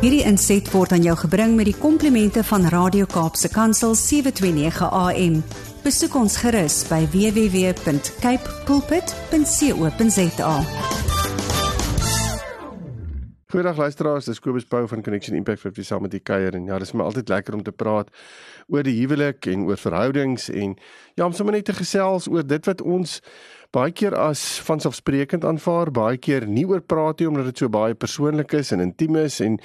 Hierdie inset word aan jou gebring met die komplimente van Radio Kaapse Kansel 729 AM. Besoek ons gerus by www.cape pulpit.co.za. Goeiedag luisteraars, dis Kobus Pau van Connection Impact vir saam met die kuier en ja, dis my altyd lekker om te praat oor die huwelik en oor verhoudings en ja, om sommer net te gesels oor dit wat ons baie keer as vanselfsprekend aanvaar, baie keer nie oor praat nie omdat dit so baie persoonlik is en intiem is en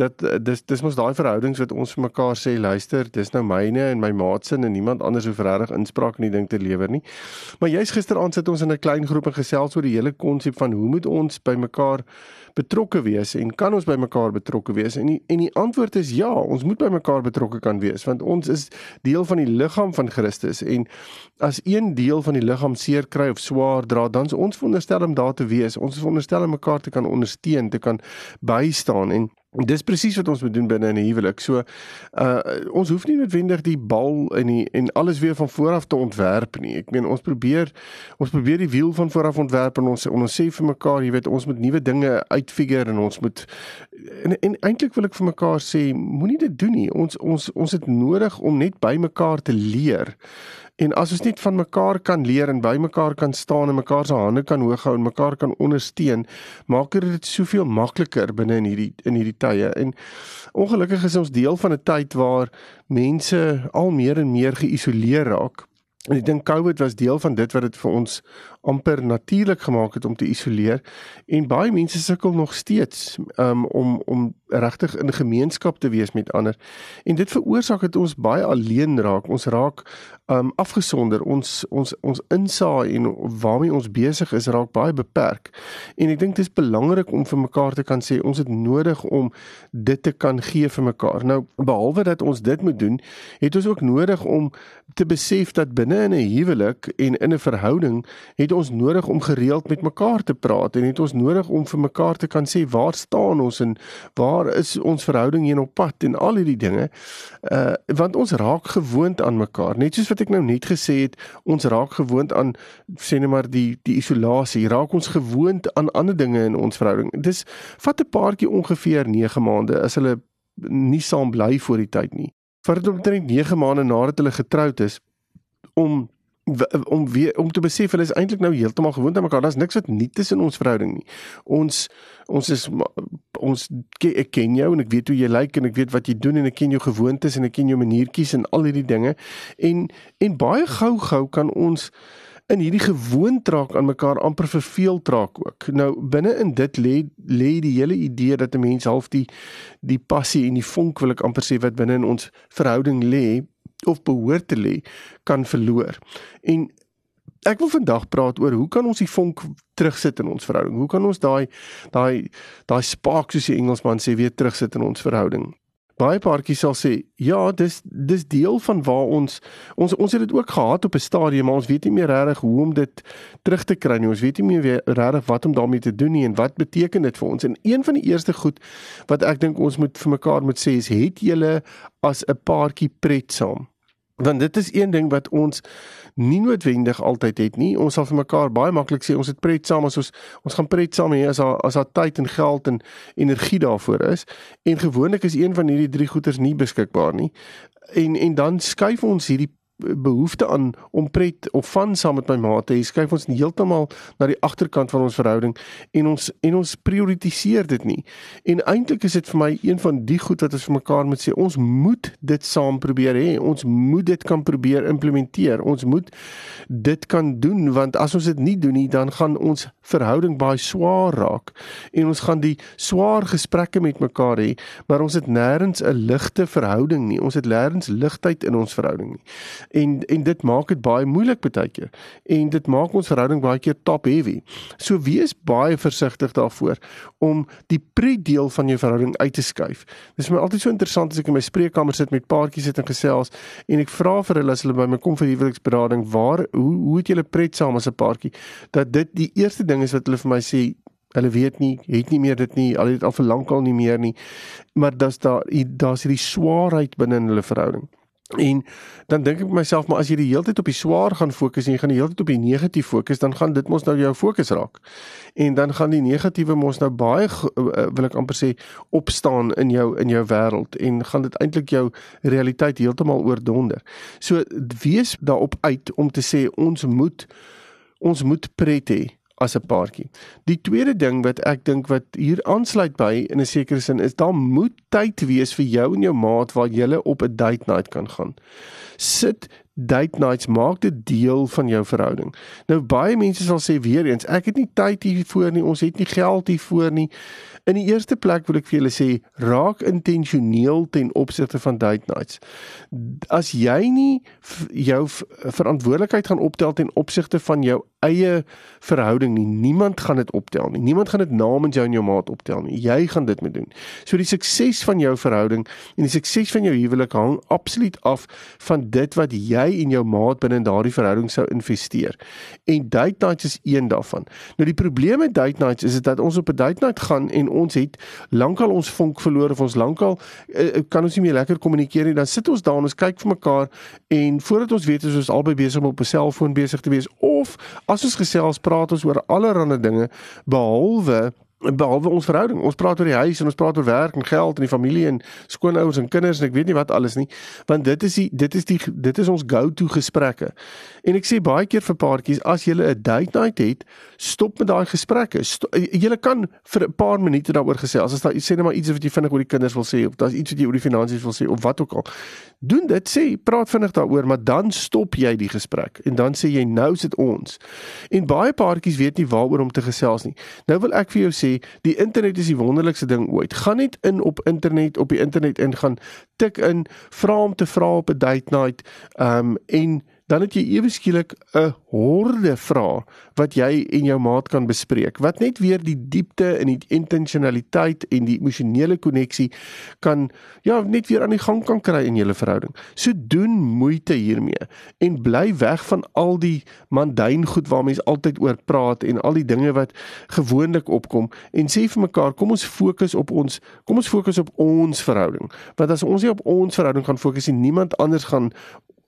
dat dis dis mos daai verhoudings wat ons vir mekaar sê, luister, dis nou myne en my maat se en niemand anders hoef regtig inspraak in die ding te lewer nie. Maar jy's gisteraand sit ons in 'n klein groep en gesels oor die hele konsep van hoe moet ons by mekaar betrokke wees en kan ons by mekaar betrokke wees? En die, en die antwoord is ja, ons moet by mekaar betrokke kan wees want ons is deel van die liggaam van Christus en as een deel van die liggaam seer kry of swaar dra, dan is ons veronderstel om daar te wees. Ons is veronderstel om mekaar te kan ondersteun, te kan bystaan en Dis presies wat ons moet doen binne in 'n huwelik. So uh ons hoef nie noodwendig die bal in die en alles weer van voor af te ontwerp nie. Ek meen ons probeer ons probeer die wiel van voor af ontwerp en ons ons sê vir mekaar, jy weet, ons moet nuwe dinge uitfigure en ons moet en, en eintlik wil ek vir mekaar sê, moenie dit doen nie. Ons ons ons het nodig om net by mekaar te leer. En as ons net van mekaar kan leer en by mekaar kan staan en mekaar se hande kan hoog hou en mekaar kan ondersteun, maak dit soveel makliker binne in hierdie in hierdie tye. En ongelukkig is ons deel van 'n tyd waar mense al meer en meer geïsoleer raak. En ek dink COVID was deel van dit wat dit vir ons amper natuurlik gemaak het om te isoleer en baie mense sukkel nog steeds um, om om regtig in gemeenskap te wees met ander. En dit veroorsaak dat ons baie alleen raak. Ons raak um afgesonder. Ons ons ons insaai en waarmee ons besig is raak baie beperk. En ek dink dit is belangrik om vir mekaar te kan sê ons het nodig om dit te kan gee vir mekaar. Nou behalwe dat ons dit moet doen, het ons ook nodig om te besef dat binne in 'n huwelik en in 'n verhouding het ons nodig om gereeld met mekaar te praat en het ons nodig om vir mekaar te kan sê waar staan ons en waar is ons verhouding heen op pad en al hierdie dinge. Uh want ons raak gewoond aan mekaar. Net soos wat ek nou net gesê het, ons raak gewoond aan sê net maar die die isolasie. Raak ons gewoond aan ander dinge in ons verhouding. Dis vat 'n paartjie ongeveer 9 maande as hulle nie saam bly voor die tyd nie. Vat dit omtrent 9 maande nadat hulle getroud is om om weer om te besef hulle is eintlik nou heeltemal gewoond aan mekaar. Daar's niks wat nie tussen ons verhouding nie. Ons ons is ons ek ken jou en ek weet hoe jy lyk en ek weet wat jy doen en ek ken jou gewoontes en ek ken jou maniertjies en al hierdie dinge. En en baie gou-gou kan ons in hierdie gewoond raak aan mekaar amper verveel raak ook. Nou binne in dit lê lê die hele idee dat 'n mens half die die passie en die vonk wil ek amper sê wat binne in ons verhouding lê of behoort te lê kan verloor. En ek wil vandag praat oor hoe kan ons die vonk terugsit in ons verhouding? Hoe kan ons daai daai daai spark soos die Engelsman sê weer terugsit in ons verhouding? Baie paartjies sal sê, ja, dis dis deel van waar ons ons ons het dit ook gehad op 'n stadium, maar ons weet nie meer regtig hoe om dit terug te kry nie. Ons weet nie meer regtig wat om daarmee te doen nie en wat beteken dit vir ons? En een van die eerste goed wat ek dink ons moet vir mekaar moet sê is, het julle as 'n paartjie pret saam? Want dit is een ding wat ons nie noodwendig altyd het nie. Ons sal vir mekaar baie maklik sê ons het pret saam as ons ons gaan pret saam hê as daar as daar tyd en geld en energie daarvoor is. En gewoonlik is een van hierdie drie goeders nie beskikbaar nie. En en dan skuif ons hierdie behoefte aan om pret of van saam met my ma te hê, skuif ons heeltemal na die agterkant van ons verhouding en ons en ons prioritiseer dit nie. En eintlik is dit vir my een van die goed wat ons vir mekaar moet sê, ons moet dit saam probeer hê. Ons moet dit kan probeer implementeer. Ons moet dit kan doen want as ons dit nie doen nie, dan gaan ons verhouding baie swaar raak en ons gaan die swaar gesprekke met mekaar hê, maar ons het nêrens 'n ligte verhouding nie. Ons het nêrens ligtheid in ons verhouding nie en en dit maak dit baie moeilik baie keer en dit maak ons verhouding baie keer top heavy. So wees baie versigtig daarvoor om die pre-deel van jou verhouding uit te skuif. Dit is my altyd so interessant as ek in my spreekkamer sit met paartjies sit en gesels en ek vra vir hulle as hulle by my kom vir huweliksberading, waar hoe hoe het julle pret saam as 'n paartjie? Dat dit die eerste ding is wat hulle vir my sê Hulle weet nie, het nie meer dit nie, al het al vir lankal nie meer nie. Maar daar's daar daar's hierdie swaarheid binne in hulle verhouding. En dan dink ek myself maar as jy die hele tyd op die swaar gaan fokus en jy gaan die hele tyd op die negatief fokus, dan gaan dit mos nou jou fokus raak. En dan gaan die negatiewe mos nou baie eh, wil ek amper sê opstaan in jou in jou wêreld en gaan dit eintlik jou realiteit heeltemal oordonder. So wees daarop uit om te sê ons moet ons moet pret hê as 'n paartjie. Die tweede ding wat ek dink wat hier aansluit by in 'n sekere sin is daar moet tyd wees vir jou en jou maat waar julle op 'n date night kan gaan. Sit date nights maak dit deel van jou verhouding. Nou baie mense sal sê weer eens, ek het nie tyd hiervoor nie, ons het nie geld hiervoor nie. In die eerste plek wil ek vir julle sê, raak intentioneel ten opsigte van date nights. As jy nie jou verantwoordelikheid gaan optel ten opsigte van jou eie verhouding nie. Niemand gaan dit optel nie. Niemand gaan dit namens jou en jou maat optel nie. Jy gaan dit moet doen. So die sukses van jou verhouding en die sukses van jou huwelik hang absoluut af van dit wat jy en jou maat binne in daardie verhouding sou investeer. En date nights is een daarvan. Nou die probleem met date nights is dat ons op 'n date night gaan en ons het lankal ons vonk verloor of ons lankal uh, kan ons nie meer lekker kommunikeer nie. Dan sit ons daar en ons kyk vir mekaar en voordat ons weet is ons albei besig om op 'n selfoon besig te wees of as ons gesels praat ons oor allerlei dinge behalwe behalwe ons verhouding. Ons praat oor die huis en ons praat oor werk en geld en die familie en skoonouers en kinders en ek weet nie wat alles nie. Want dit is die dit is die dit is ons go-to gesprekke. En ek sê baie keer vir paartjies as jy 'n date night het, stop met daai gesprekke. Jy kan vir 'n paar minute daaroor gesels. As daar sê net maar iets wat jy vinnig oor die kinders wil sê of daar's iets wat jy oor die finansies wil sê of wat ook al. Doen dit, sê, praat vinnig daaroor, maar dan stop jy die gesprek en dan sê jy nou sit ons. En baie paartjies weet nie waaroor om te gesels nie. Nou wil ek vir jou sê die internet is die wonderlikste ding ooit. Gaan net in op internet op die internet ingaan, tik in, vra om te vra op 'n date night, ehm um, en dan het jy ewe skielik 'n horde vrae wat jy en jou maat kan bespreek wat net weer die diepte en die intentionaliteit en die emosionele koneksie kan ja net weer aan die gang kan kry in julle verhouding. So doen moeite hiermee en bly weg van al die mundane goed waar mense altyd oor praat en al die dinge wat gewoonlik opkom en sê vir mekaar kom ons fokus op ons kom ons fokus op ons verhouding. Want as ons nie op ons verhouding gaan fokus nie, niemand anders gaan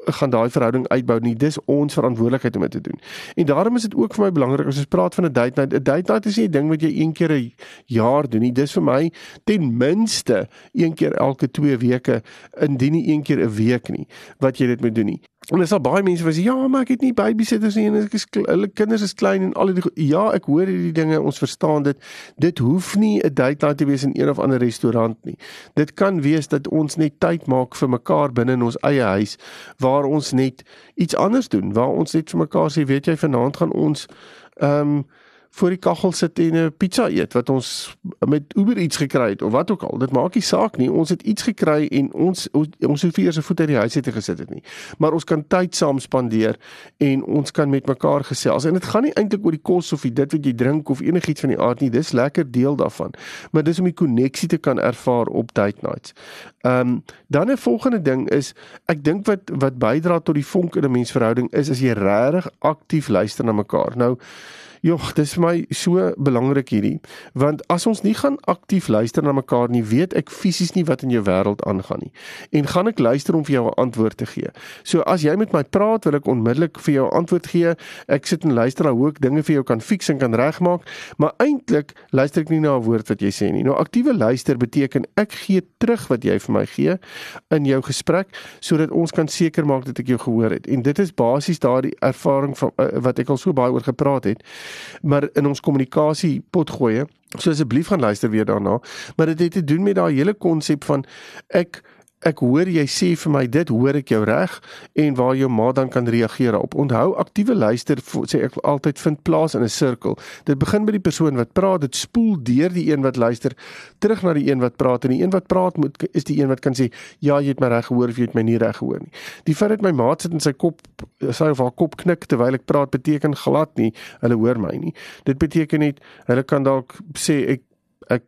gaan daai verhouding uitbou nie. Dis ons verantwoordelikheid om dit te doen. En daarom is dit ook vir my belangrik as ons praat van 'n date night. 'n Date night is nie 'n ding wat jy een keer 'n jaar doen nie. Dis vir my ten minste een keer elke 2 weke, indien nie een keer 'n week nie wat jy dit moet doen nie. En dis al baie mense wat sê ja, maar ek het nie babysitters nie en ek is hulle kinders is klein en al die ja, ek hoor hierdie dinge, ons verstaan dit. Dit hoef nie 'n date night te wees in een of ander restaurant nie. Dit kan wees dat ons net tyd maak vir mekaar binne in ons eie huis waar ons net iets anders doen, waar ons net vir mekaar sê, weet jy, vanaand gaan ons ehm um, voor die kaggel sit en 'n pizza eet wat ons met Uber iets gekry het of wat ook al. Dit maak nie saak nie. Ons het iets gekry en ons ons hoef eers 'n voet uit die huis uit te gesit het nie. Maar ons kan tyd saam spandeer en ons kan met mekaar gesels. En dit gaan nie eintlik oor die kos of die dit wat jy drink of enigiets van die aard nie. Dis lekker deel daarvan. Maar dis om die koneksie te kan ervaar op date nights. Ehm um, dan 'n volgende ding is ek dink wat wat bydra tot die vonk in 'n mensverhouding is as jy regtig aktief luister na mekaar. Nou Jogg, dis vir my so belangrik hierdie, want as ons nie gaan aktief luister na mekaar nie, weet ek fisies nie wat in jou wêreld aangaan nie. En gaan ek luister om vir jou 'n antwoord te gee. So as jy met my praat, wil ek onmiddellik vir jou 'n antwoord gee. Ek sit en luister na hoe ek dinge vir jou kan fix en kan regmaak, maar eintlik luister ek nie na 'n woord wat jy sê nie. Nou aktiewe luister beteken ek gee terug wat jy vir my gee in jou gesprek sodat ons kan seker maak dat ek jou gehoor het. En dit is basies daardie ervaring van uh, wat ek al so baie oor gepraat het maar in ons kommunikasie pot gooi. So asseblief gaan luister weer daarna, maar dit het te doen met daai hele konsep van ek ek hoor jy sê vir my dit, hoor ek jou reg en waar jou ma dan kan reageer op. Onthou aktiewe luister sê ek altyd vind plaas in 'n sirkel. Dit begin by die persoon wat praat, dit spoel deur die een wat luister terug na die een wat praat en die een wat praat moet is die een wat kan sê ja, jy het my reg gehoor of jy het my nie reg gehoor nie. Die feit dat my maat sit in sy kop sy of haar kop knik terwyl ek praat beteken glad nie hulle hoor my nie. Dit beteken net hulle kan dalk sê ek ek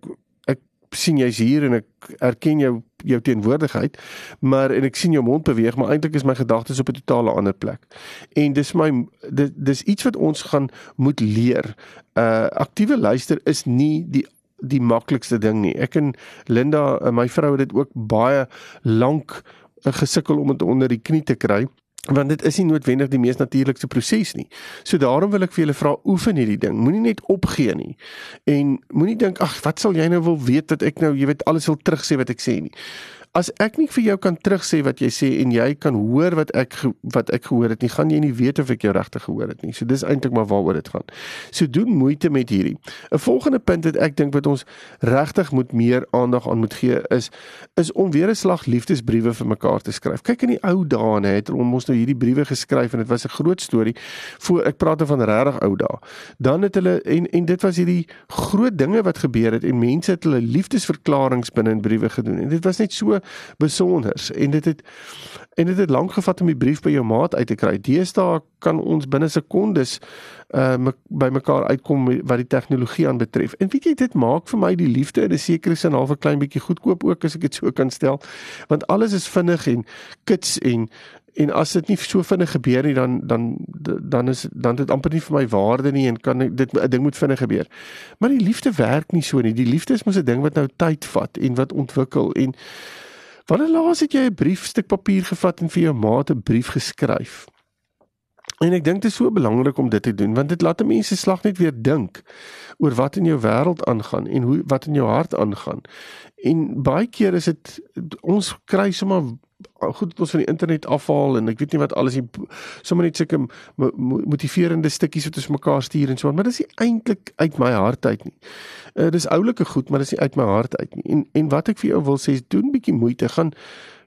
sien jy's hier en ek erken jou jou teenwoordigheid, maar en ek sien jou mond beweeg, maar eintlik is my gedagtes op 'n totale ander plek. En dis my dis dis iets wat ons gaan moet leer. Uh aktiewe luister is nie die die maklikste ding nie. Ek en Linda, uh, my vrou het dit ook baie lank gesukkel om dit onder die knie te kry want dit is nie noodwendig die mees natuurlikste proses nie. So daarom wil ek vir julle vra oefen hierdie ding. Moenie net opgee nie. En moenie dink ag, wat sal jy nou wil weet dat ek nou, jy weet alles wil terugsê wat ek sê nie as ek nie vir jou kan terugsê wat jy sê en jy kan hoor wat ek wat ek gehoor het nie, gaan jy nie weet of ek jou regtig gehoor het nie. So dis eintlik maar waaroor dit gaan. So doen moeite met hierdie. 'n Volgende punt wat ek dink wat ons regtig moet meer aandag aan moet gee is is om weer 'n slag liefdesbriewe vir mekaar te skryf. Kyk in die ou dae het ons nou hierdie briewe geskryf en dit was 'n groot storie voor ek praat van regtig ou dae. Dan het hulle en en dit was hierdie groot dinge wat gebeur het en mense het hulle liefdesverklaringe binne in briewe gedoen. En dit was net so besonders en dit het en dit het lank gevat om die brief by jou maat uit te kry. Deesdae kan ons binne sekondes uh me, by mekaar uitkom wat die tegnologie aanbetref. En weet jy dit maak vir my die liefde in 'n sekere sin half 'n klein bietjie goedkoop ook as ek dit so kan stel. Want alles is vinnig en kits en en as dit nie so vinnig gebeur nie dan dan dan is dan dit amper nie vir my waarde nie en kan dit 'n ding moet vinnig gebeur. Maar die liefde werk nie so nie. Die liefde is mos 'n ding wat nou tyd vat en wat ontwikkel en Wanneer laas het jy 'n briefstuk papier gevat en vir jou maat 'n brief geskryf? En ek dink dit is so belangrik om dit te doen want dit laat mense slag net weer dink oor wat in jou wêreld aangaan en hoe wat in jou hart aangaan. En baie keer is dit ons kry sommer goed dat ons van die internet afhaal en ek weet nie wat alles hier sommer net sulke motiverende stukkies wat ons mekaar stuur en so aan maar dis nie eintlik uit my hart uit nie. Uh, dis oulike goed maar dis nie uit my hart uit nie. En en wat ek vir jou wil sê is doen bietjie moeite gaan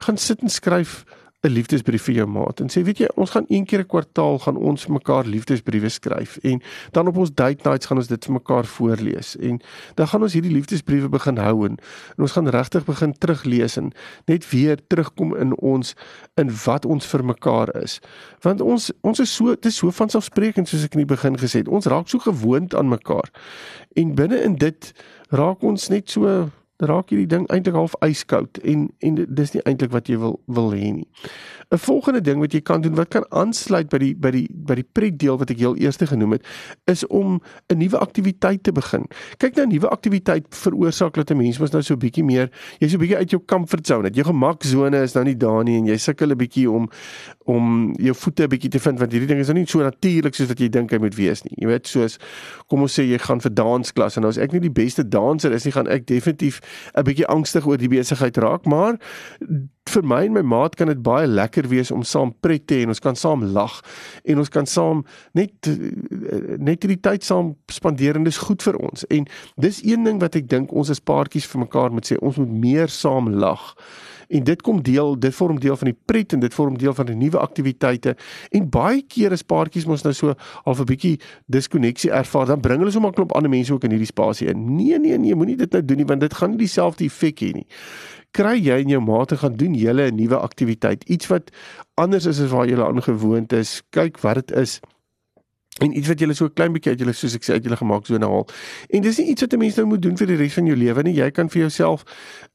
gaan sit en skryf 'n liefdesbrief vir jou maat en sê weet jy ons gaan een keer 'n kwartaal gaan ons mekaar liefdesbriewe skryf en dan op ons date nights gaan ons dit vir mekaar voorlees en dan gaan ons hierdie liefdesbriewe begin hou en, en ons gaan regtig begin teruglees en net weer terugkom in ons in wat ons vir mekaar is. Want ons ons is so dit is so van selfsprekend soos ek in die begin gesê het ons raak so gewoond aan mekaar en binne in dit raak ons net so raak hierdie ding eintlik half yskoud en en dis nie eintlik wat jy wil wil hê nie. 'n Volgende ding wat jy kan doen wat kan aansluit by die by die by die pret deel wat ek heel eers genoem het, is om 'n nuwe aktiwiteit te begin. Kyk nou 'n nuwe aktiwiteit veroorsaak dat 'n mens mos nou so 'n bietjie meer, jy's so 'n bietjie uit jou comfort zone. Jou gemaksone is nou nie daar nie en jy sukkel 'n bietjie om om jou voete 'n bietjie te vind want hierdie ding is nou nie so natuurlik soos wat jy dink hy moet wees nie. Jy weet soos kom ons sê jy gaan vir dansklas en nou as ek nie die beste danser is nie, gaan ek definitief 'n bietjie angstig oor die besigheid raak, maar vir my en my maat kan dit baie lekker wees om saam pret te hê en ons kan saam lag en ons kan saam net net die tyd saam spandeer en dis goed vir ons. En dis een ding wat ek dink ons as paartjies vir mekaar moet sê, ons moet meer saam lag. En dit kom deel dit vorm deel van die pret en dit vorm deel van die nuwe aktiwiteite. En baie keer is paartjies mos nou so half 'n bietjie diskonneksie ervaar dan bring hulle sommer 'n klomp ander mense ook in hierdie spasie in. Nee nee nee moenie dit nou doen nie want dit gaan nie dieselfde effek hê nie kry jy en jou maate gaan doen julle 'n nuwe aktiwiteit. Iets wat anders is as waar julle aangewoond is. Kyk wat dit is en iets wat jy so 'n klein bietjie uit julle soos ek sê uit julle gemaak so nou al. En dis nie iets wat 'n mens nou moet doen vir die res van jou lewe nie. Jy kan vir jouself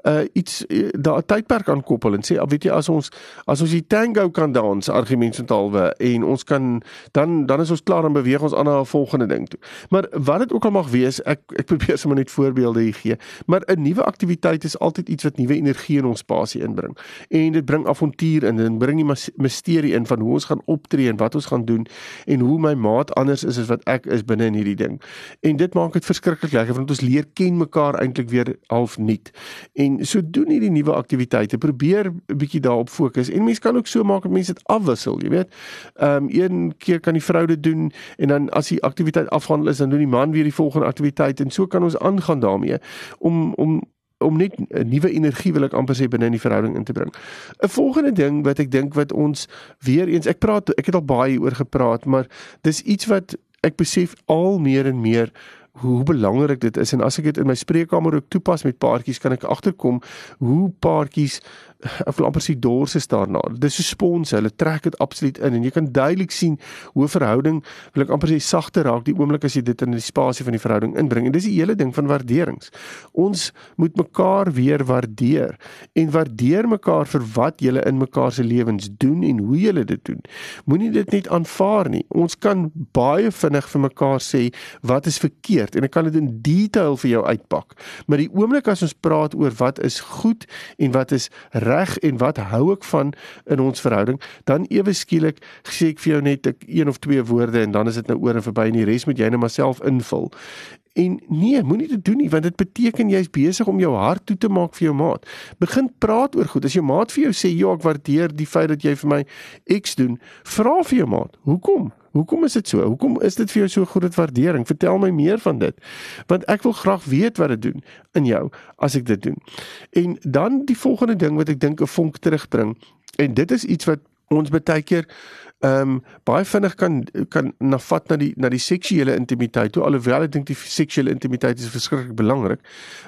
uh iets uh, daar 'n tydperk aan koppel en sê, "Al weet jy as ons as ons die tango kan dans argumentsentaalwe en ons kan dan dan is ons klaar en beweeg ons aan na 'n volgende ding toe." Maar wat dit ook al mag wees, ek ek probeer sommer net voorbeelde hier gee. Maar 'n nuwe aktiwiteit is altyd iets wat nuwe energie in ons spasie inbring. En dit bring avontuur in en bring die misterie in van hoe ons gaan optree en wat ons gaan doen en hoe my maat anders is as wat ek is binne in hierdie ding. En dit maak dit verskriklik lekker want ons leer ken mekaar eintlik weer half nuut. En so doen hierdie nuwe aktiwiteite, probeer 'n bietjie daarop fokus. En mense kan ook so maak dat mense dit afwissel, jy weet. Ehm um, een keer kan die vrou dit doen en dan as die aktiwiteit afhandel is, dan doen die man weer die volgende aktiwiteit en so kan ons aangaan daarmee om om om net 'n nuwe energie wil ek amper sê binne in die verhouding in te bring. 'n Volgende ding wat ek dink wat ons weer eens ek praat ek het al baie oor gepraat, maar dis iets wat ek besef al meer en meer hoe belangrik dit is en as ek dit in my spreekkamer ook toepas met paartjies kan ek agterkom hoe paartjies ek wil amper sê dors is daarna. Dis so spons, hulle trek dit absoluut in en jy kan duidelik sien hoe 'n verhouding wil ek amper sê sagter raak die oomblik as jy dit in die spasie van die verhouding inbring. En dis die hele ding van waarderings. Ons moet mekaar weer waardeer en waardeer mekaar vir wat julle in mekaar se lewens doen en hoe julle dit doen. Moenie dit net aanvaar nie. Ons kan baie vinnig vir mekaar sê wat is verkeerd geleerd en ek kan dit in detail vir jou uitpak. Maar die oomblik as ons praat oor wat is goed en wat is reg en wat hou ek van in ons verhouding, dan ewe skielik sê ek vir jou net ek een of twee woorde en dan is dit nou oor en verby en die res moet jy net maar self invul. En nee, moenie dit doen nie want dit beteken jy's besig om jou hart toe te maak vir jou maat. Begin praat oor goed. As jou maat vir jou sê, "Ja, ek waardeer die feit dat jy vir my X doen," vra vir jou maat, "Hoekom? Hoekom is dit so? Hoekom is dit vir jou so groot waardering? Vertel my meer van dit. Want ek wil graag weet wat dit doen in jou as ek dit doen." En dan die volgende ding wat ek dink 'n vonk terugbring, en dit is iets wat ons baie keer ehm um, baie vinnig kan kan na vat na die na die seksuele intimiteit. Toe alhoewel ek dink die seksuele intimiteit is verskriklik belangrik,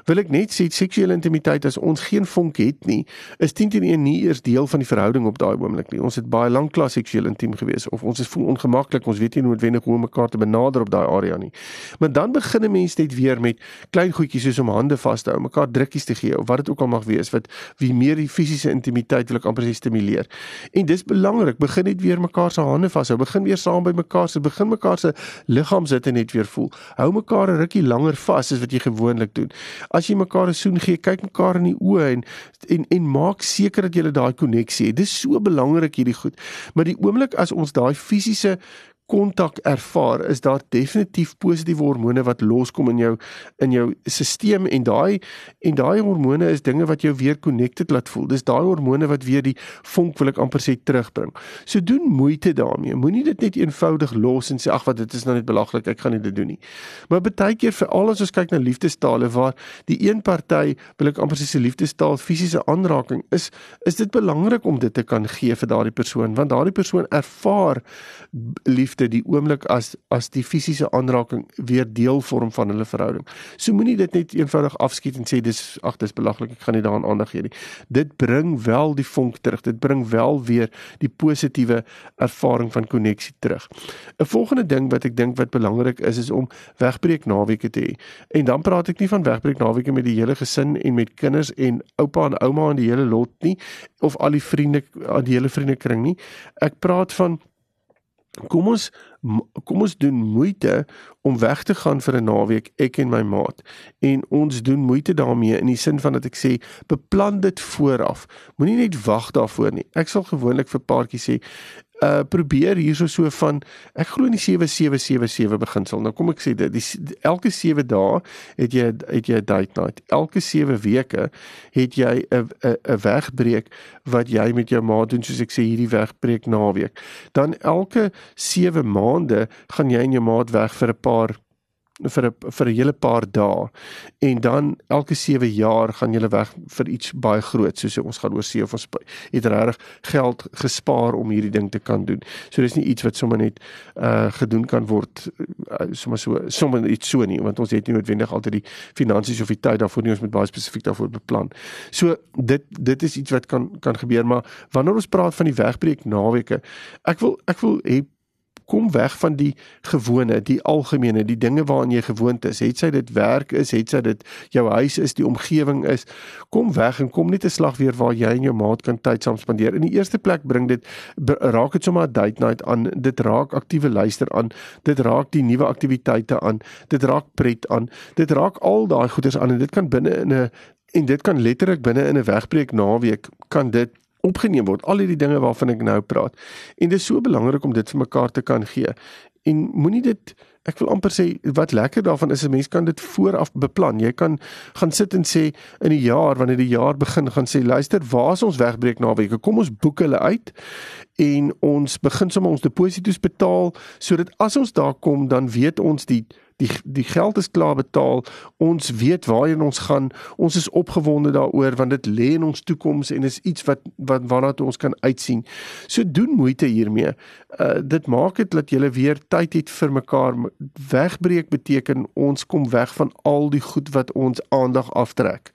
wil ek net sê seksuele intimiteit as ons geen vonk het nie, is 10 teen 1 nie eers deel van die verhouding op daai oomblik nie. Ons het baie lank klas seksueel intiem gewees of ons is voel ongemaklik, ons weet nie noodwendig hoe om mekaar te benader op daai area nie. Maar dan begin 'n mens net weer met klein goedjies soos om hande vas te hou, mekaar drukkies te gee of wat dit ook al mag wees wat wie meer die fisiese intimiteit wil ek amper stimuleer. En dis belangrik, begin net weer mekaar mekaar se hande vashou, begin weer saam by mekaar se, begin mekaar se liggaam sit en net weer voel. Hou mekaar 'n rukkie langer vas as wat jy gewoonlik doen. As jy mekaar 'n soen gee, kyk mekaar in die oë en en en maak seker dat jy daai koneksie het. Dis so belangrik hierdie goed. Maar die oomblik as ons daai fisiese kontak ervaar, is daar definitief positiewe hormone wat loskom in jou in jou stelsel en daai en daai hormone is dinge wat jou weer connected laat voel. Dis daai hormone wat weer die vonk wil ek amper sê terugbring. So doen moeite daarmee. Moenie dit net eenvoudig los en sê ag wat dit is nou net belaglik, ek gaan nie dit doen nie. Maar baie keer veral as ons kyk na liefdestale waar die een party wil ek amper sê se liefdestaal fisiese aanraking is, is dit belangrik om dit te kan gee vir daardie persoon want daardie persoon ervaar lief liefde die oomblik as as die fisiese aanraking weer deel vorm van hulle verhouding. So moenie dit net eenvoudig afskiet en sê dis ag dis belaglik ek gaan nie daaraan aandag gee nie. Dit bring wel die vonk terug. Dit bring wel weer die positiewe ervaring van koneksie terug. 'n Volgende ding wat ek dink wat belangrik is is om wegbreek naweke te hê. En dan praat ek nie van wegbreek naweke met die hele gesin en met kinders en oupa en ouma en die hele lot nie of al die vriende die hele vriendekring nie. Ek praat van Kom ons kom ons doen moeite om weg te gaan vir 'n naweek ek en my maat. En ons doen moeite daarmee in die sin van dat ek sê beplan dit vooraf. Moenie net wag daarvoor nie. Ek sal gewoonlik vir paartjies sê uh probeer hierso so van ek glo in die 7777 beginsel. Nou kom ek sê dit die, elke 7 dae het jy het jy date night. Elke 7 weke het jy 'n 'n wegbreek wat jy met jou maat doen soos ek sê hierdie wegbreek naweek. Dan elke 7 maande gaan jy en jou maat weg vir 'n paar vir 'n vir 'n hele paar dae en dan elke 7 jaar gaan jy weg vir iets baie groot soos ons gaan oor see of ons het regtig geld gespaar om hierdie ding te kan doen. So dis nie iets wat sommer net uh gedoen kan word uh, sommer so sommer iets so nie want ons het nie noodwendig altyd die finansies of die tyd daarvoor nie ons moet baie spesifiek daarvoor beplan. So dit dit is iets wat kan kan gebeur maar wanneer ons praat van die wegbreek naweke ek wil ek wil hê kom weg van die gewone, die algemene, die dinge waaraan jy gewoond is. Het sy dit werk is, het sy dit jou huis is, die omgewing is. Kom weg en kom net 'n slag weer waar jy en jou maat kan tyd saam spandeer. In die eerste plek bring dit raak dit sommer 'n date night aan. Dit raak aktiewe luister aan. Dit raak die nuwe aktiwiteite aan. Dit raak pret aan. Dit raak al daai goeders aan en dit kan binne in 'n en dit kan letterlik binne in 'n wegbreek naweek kan dit opgeneem word. Al hierdie dinge waarvan ek nou praat. En dit is so belangrik om dit vir mekaar te kan gee. En moenie dit ek wil amper sê wat lekker daarvan is 'n mens kan dit vooraf beplan. Jy kan gaan sit en sê in 'n jaar wanneer die jaar begin gaan sê luister, waar is ons wegbreek naweke? Kom ons boek hulle uit en ons begin sommer ons deposito's betaal sodat as ons daar kom dan weet ons die die die geld is klaar betaal. Ons weet waarheen ons gaan. Ons is opgewonde daaroor want dit lê in ons toekoms en is iets wat wat waarna ons kan uitsien. So doen moeite hiermee. Uh dit maak dit dat jy weer tyd het vir mekaar. Wegbreek beteken ons kom weg van al die goed wat ons aandag aftrek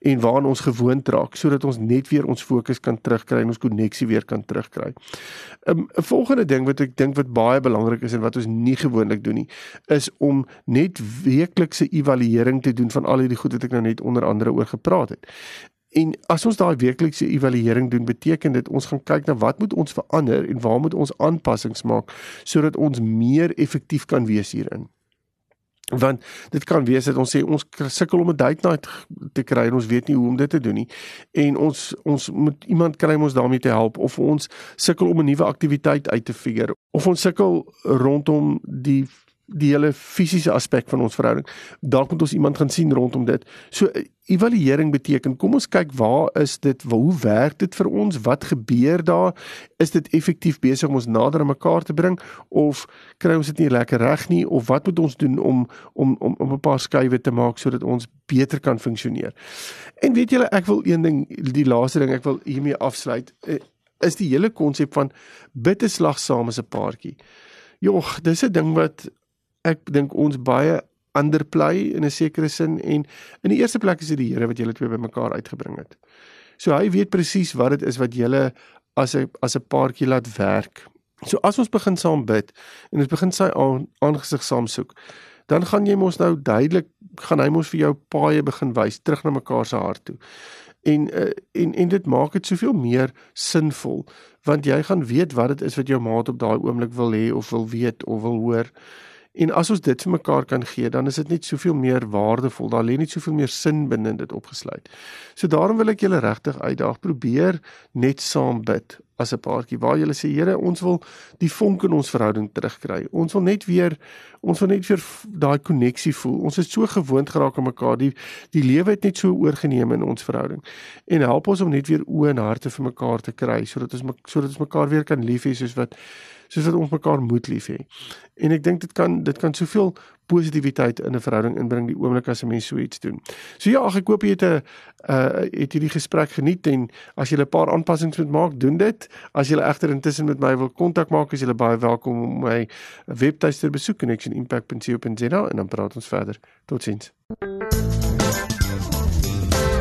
en waaraan ons gewoond raak sodat ons net weer ons fokus kan terugkry en ons koneksie weer kan terugkry. 'n um, volgende ding wat ek dink wat baie belangrik is en wat ons nie gewoonlik doen nie, is om net weeklikse evaluering te doen van al hierdie goed wat ek nou net onder andere oor gepraat het. En as ons daai weeklikse evaluering doen, beteken dit ons gaan kyk na wat moet ons verander en waar moet ons aanpassings maak sodat ons meer effektief kan wees hierin. want dit kan wees dat ons sê ons sukkel om 'n date night te kry en ons weet nie hoe om dit te doen nie en ons ons moet iemand kry om ons daarmee te help of ons sukkel om 'n nuwe aktiwiteit uit te figure of ons sukkel rondom die die hele fisiese aspek van ons verhouding. Dalk moet ons iemand gaan sien rondom dit. So evaluering beteken kom ons kyk waar is dit hoe werk dit vir ons? Wat gebeur daar? Is dit effektief besig om ons nader aan mekaar te bring of kry ons dit nie lekker reg nie of wat moet ons doen om om om om 'n paar skuwe te maak sodat ons beter kan funksioneer? En weet julle ek wil een ding die laaste ding ek wil hiermee afsluit eh, is die hele konsep van bid 'n slag saam as 'n paartjie. Jogg, dis 'n ding wat ek dink ons baie underplay in 'n sekere sin en in die eerste plek is dit die Here wat julle twee bymekaar uitgebring het. So hy weet presies wat dit is wat julle as 'n as 'n paartjie laat werk. So as ons begin saam bid en ons begin sy aangesig saam soek, dan gaan jy mos nou duidelik gaan hy mos vir jou paaie begin wys terug na mekaar se hart toe. En uh, en en dit maak dit soveel meer sinvol want jy gaan weet wat dit is wat jou maat op daai oomblik wil hê of wil weet of wil hoor. En as ons dit vir mekaar kan gee, dan is dit net soveel meer waardevol. Daar lê net soveel meer sin binne in dit opgesluit. So daarom wil ek julle regtig uitdaag, probeer net saam bid as 'n paartjie waar julle sê Here, ons wil die vonk in ons verhouding terugkry. Ons wil net weer ons wil net weer daai koneksie voel. Ons is so gewoond geraak aan mekaar. Die die lewe het net so oorgeneem in ons verhouding. En help ons om net weer oë en harte vir mekaar te kry sodat ons sodat ons mekaar weer kan lief hê soos wat soos wat ons mekaar moet lief hê. En ek dink dit kan dit kan soveel positiwiteit in 'n verhouding inbring die oomblik as 'n mens so iets doen. So ja, ek hoop jy het 'n uh het hierdie gesprek geniet en as jy 'n paar aanpassings moet maak, doen dit. As jy egter intussen met my wil kontak maak, is jy baie welkom om my webtuiste besoek connectionimpact.co.za en dan praat ons verder. Totsiens.